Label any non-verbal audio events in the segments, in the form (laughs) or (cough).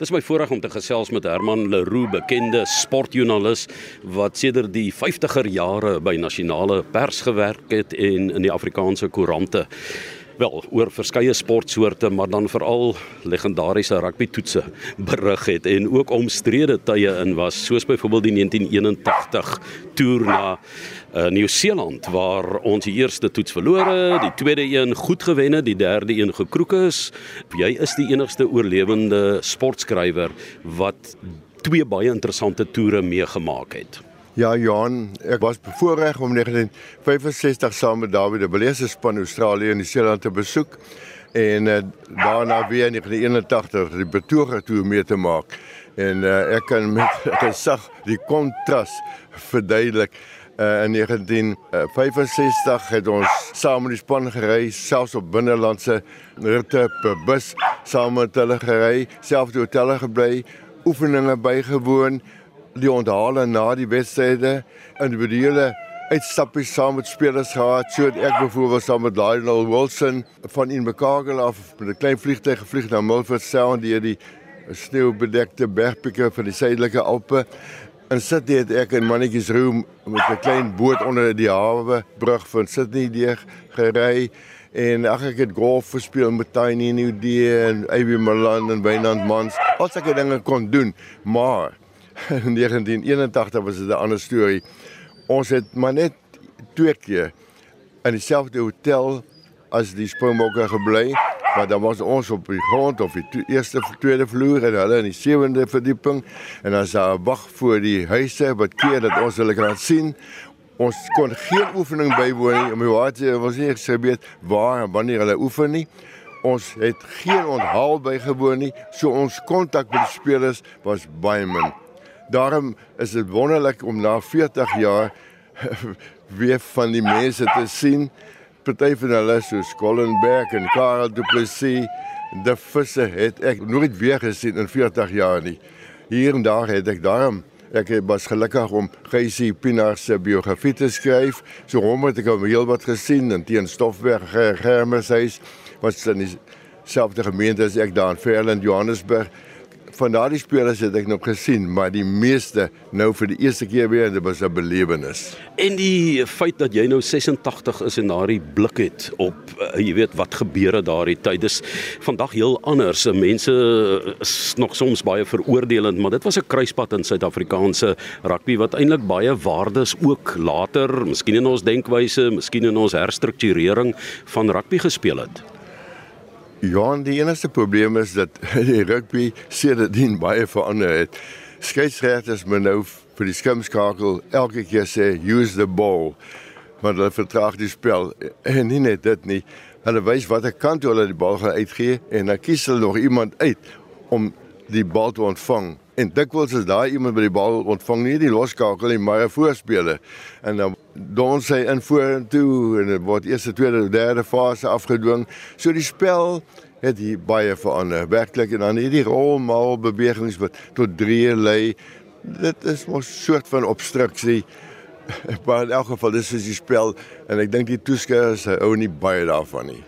Dis my voorreg om te gesels met Herman Leroux, bekende sportjoernalis wat sedert die 50er jare by nasionale pers gewerk het en in die Afrikaanse koerante wel oor verskeie sportsoorte maar dan veral legendariese rugby toetse berig het en ook omstrede tye in was soos byvoorbeeld die 1981 toer na uh, Nieu-Seeland waar ons die eerste toets verloor het, die tweede een goed gewen het, die derde een gekroek is. Jy is die enigste oorlewende sportskrywer wat twee baie interessante toere meegemaak het. Ja, Johan, ek was bevoorreg om 1965 saam met David de Belese span Australië en Nieu-Seeland te besoek en uh, daarna weer in 1981 die betoger toer mee te maak. En uh, ek kan met (laughs) gesag die kontras verduidelik. Uh, in 1965 het ons saam met die span gery, selfs op binnelandse ritte per bus saam met hulle gery, selfs die hotelle gebly, oefeninge bygewoon die onthale na die wedstryde individuele uitstappies saam met spelers gehad. So het ek byvoorbeeld saam met Lionel Wilson van Invercargill af met 'n klein vliegtuig gevlieg na Milford Sound deur die sneeubedekte bergpieke van die suidelike Alpe. En sit dit ek in mannetjies room met 'n klein boot onder die hawe brug van Sydney deur gery en ag ek het golf gespeel met Tiny Day en Ivy Milan en Wynand Mans. Al sulke dinge kon doen, maar (laughs) in 1981 was dit 'n ander storie. Ons het maar net twee keer in dieselfde hotel as die Springbokke gebly, maar dan was ons op die grond op die eerste tweede vloer en hulle in die sewende verdieping en dan sou 'n wag voor die huise wat keer dat ons hulle kan sien. Ons kon geen oefening bywoon nie, om wat was nie gesebeet waar en wanneer hulle oefen nie. Ons het geen onthaal bygewoon nie, so ons kontak met die spelers was baie min. Daarom is dit wonderlik om na 40 jaar (laughs) weer van die mense te sien. Party van hulle soos Colin Beck en Karel Du Plessis, die visse het ek nooit weer gesien in 40 jaar nie. Hier en daar het ek daarom ek was gelukkig om Geysie Pinaar se biografie te skryf. So hom het ek al heel wat gesien in teen Stoffberg Germershuis wat in dieselfde gemeente as ek daar in Fairland Johannesburg van daardie spelers het ek nog gesien, maar die meeste nou vir die eerste keer weer en dit was 'n belewenis. En die feit dat jy nou 86 is en daardie blik het op uh, jy weet wat gebeur het daardie tyd. Dis vandag heel anders. Mense is nog soms baie veroordelend, maar dit was 'n kruispunt in Suid-Afrikaanse rugby wat eintlik baie waardes ook later, miskien in ons denkwyse, miskien in ons herstrukturering van rugby gespeel het. Ja, die enigste probleem is dat (laughs) die rugby sedertdien baie verander het. Skeieregters moet nou vir die skimskakel elke keer sê use the ball. Maar hulle vertraag die spel en nie net dit nie. Hulle wys watter kant hulle die bal gaan uitgee en dan kies hulle nog iemand uit om die bal te ontvang. En dikwels is daai iemand by die bal ontvang nie die loskakel nie, maar 'n voorspeler. En dan doen sy in vorentoe en dit word eerste, tweede, derde fase afgedwing. So die spel het hier baie verander. Werklik en dan hierdie rolmaal bewegings wat tot drie lê. Dit is mos 'n soort van obstruksie. (laughs) Maar in elk geval dis is die spel en ek dink die toeskouers hou nie baie daarvan nie.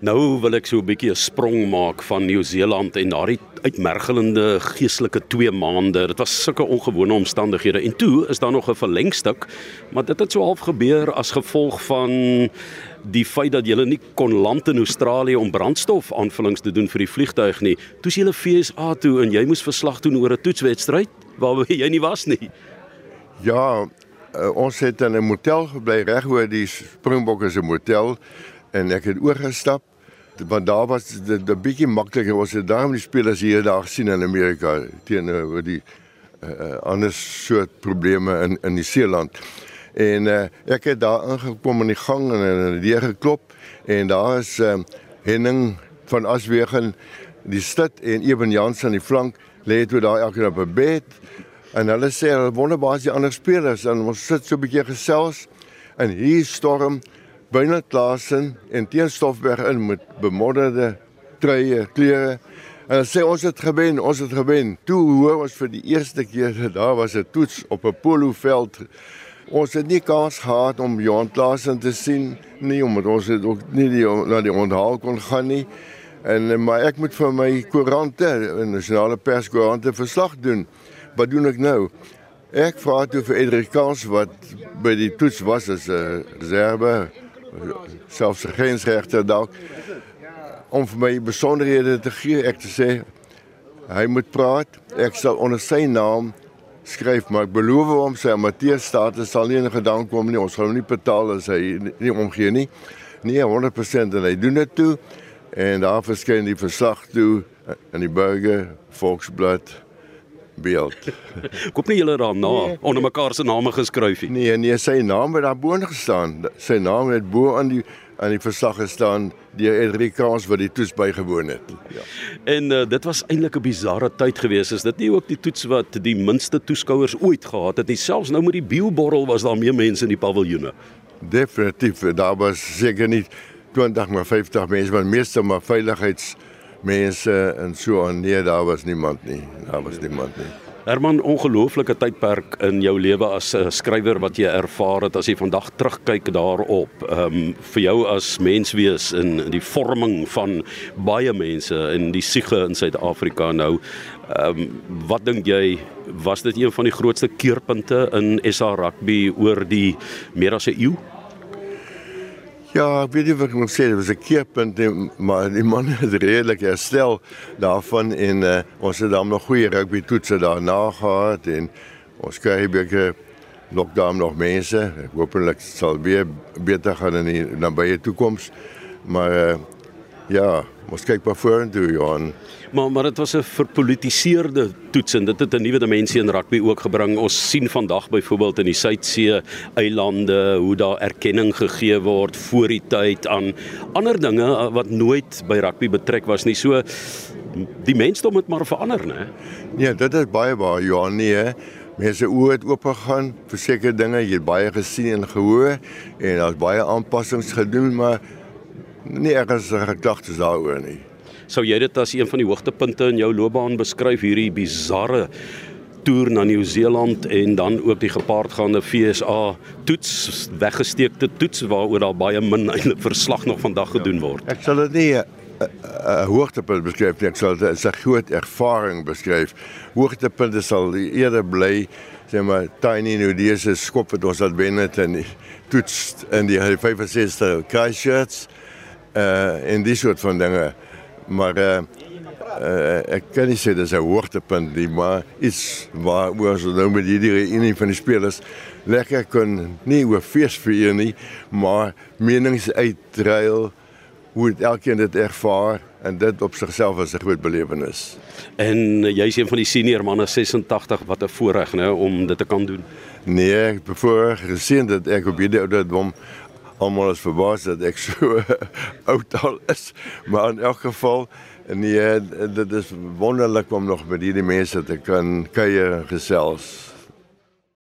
Nou wil ek so 'n bietjie 'n sprong maak van Nieu-Seeland en daardie uitmergelende geestelike 2 maande. Dit was sulke ongewone omstandighede en toe is daar nog 'n verlengstuk, maar dit het so half gebeur as gevolg van die feit dat jy nie kon land in Australië om brandstof aanvullings te doen vir die vliegtuig nie. Toe jy hulle FSA toe en jy moes verslag doen oor 'n toetswedstryd waar jy nie was nie. Ja, uh, ons het in 'n motel gebly reg oor die Springbokke se motel en ek het oorgestap want daar was dit 'n bietjie makliker. Ons het daarom die spelers hier daar gesien in Amerika teenoor die uh, ander soort probleme in in die Seeland. En uh, ek het daar ingekom in die gang en in die deur geklop. En daar is uh, Henning van Aswegen die stad en Eben Jansen aan die flank lê toe daar elkeen op 'n bed. En hulle sê hulle wonderbaar as die ander spelers? En ons sit so 'n bietjie gesels. En hier storm Bynne Klasen en teen Stoffberg in met bemodderde truie, klere. En sê ons het gewen, ons het gewen. Toe hoor ons vir die eerste keer daar was 'n toets op 'n poloveld. Ons het nie kans gehad om Johan Klasen te sien nie omdat ons het ook nie die na die onthaal kon gaan nie. En maar ek moet vir my koerante, nasionale perskoerante verslag doen. Wat doen ek nou? Ek vra toe vir Edrikaans wat by die toets was as 'n reserve selfs grensregter dalk om vir my besonderhede te gee ek te sê hy moet praat ek sal onder sy naam skryf maar ek beloof hom sy amateur status sal nie in gedagte kom nie ons gaan hom nie betaal as hy nie omgee nie nie 100% en hy doen dit toe. En daar verskyn die verslag toe in die burger Volksblad beeld. (laughs) Koop nie julle daar na nee, onder mekaar se name geskryf nie. Nee, nee, sy naam het daar bo gestaan. Sy naam het bo aan die aan die verslag gestaan deur Enricaans wat die toets bygewoon het. Ja. En uh, dit was eintlik 'n bizarre tyd geweest. Is dit nie ook die toets wat die minste toeskouers ooit gehad het nie? Selfs nou met die bioborrel was daar meer mense in die paviljoene. Definitief, daar was seker nie 20 maar 50 mense, maar meeste maar veiligheids mense en so aan nee daar was niemand nie. Daar was niemand nie. Herman ongelooflike tydperk in jou lewe as 'n skrywer wat jy ervaar het as jy vandag terugkyk daarop. Ehm um, vir jou as mens wees in die vorming van baie mense in die siege in Suid-Afrika nou ehm um, wat dink jy was dit een van die grootste keerpunte in SA rugby oor die meer as 'n eeu Ja, ek weet nie wat ek moet sê, dit was 'n keerpunt, maar die man (laughs) het redelik herstel daarvan en uh, ons het dan nog goeie rugby toetse daarna gehad en ons kry beker lockdown nog mense. Ek hooplik sal weer beter gaan in die nabye toekoms. Maar uh, ja, ons kyk maar vorentoe, Johan. Maar maar dit was 'n verpolitiseerde toets en dit het 'n nuwe dimensie in rugby ook gebring. Ons sien vandag byvoorbeeld in die Suidsee eilande hoe daar erkenning gegee word voor die tyd aan ander dinge wat nooit by rugby betrek was nie. So die mensdom het maar verander, né? Nee, dit is baie baie Johan nie, hè. Mense oë het oop gegaan vir sekere dinge, jy het baie gesien en gehoor en daar's baie aanpassings gedoen, maar nie ernstige gedagtes daaroor nie sou jy dit as een van die hoogtepunte in jou loopbaan beskryf hierdie bizarre toer na Nieu-Seeland en dan ook die gepaardgaande FSA toets weggesteekte toets waaroor daar baie min (laughs) eintlik verslag nog vandag gedoen word. Ek sal dit nie 'n hoogtepunt beskryf nie, ek sal dit as 'n groot ervaring beskryf. Hoogtepunte sal eerder bly sê maar tiny dis skop wat ons al wen het en toets in die 65 Christchurch uh en dis soort van dinge maar uh, uh, ek kan nie sê dis 'n hoogtepunt nie, maar iets waar ons nou met hierdie een van die spelers lekker kon nie oor fees vier nie, maar menings uitruil hoe elkeen dit ervaar en dit op sigself is 'n groot belewenis. En jy's een van die senior manne 86 wat 'n voorreg nê om dit te kan doen. Nee, ek bevoorreg gesien dat ek op hierdie ouderdom almal is verbaas dat ek so (laughs) oud al is, maar in elk geval nee, dit is wonderlik om nog met hierdie mense te kan kuier gesels.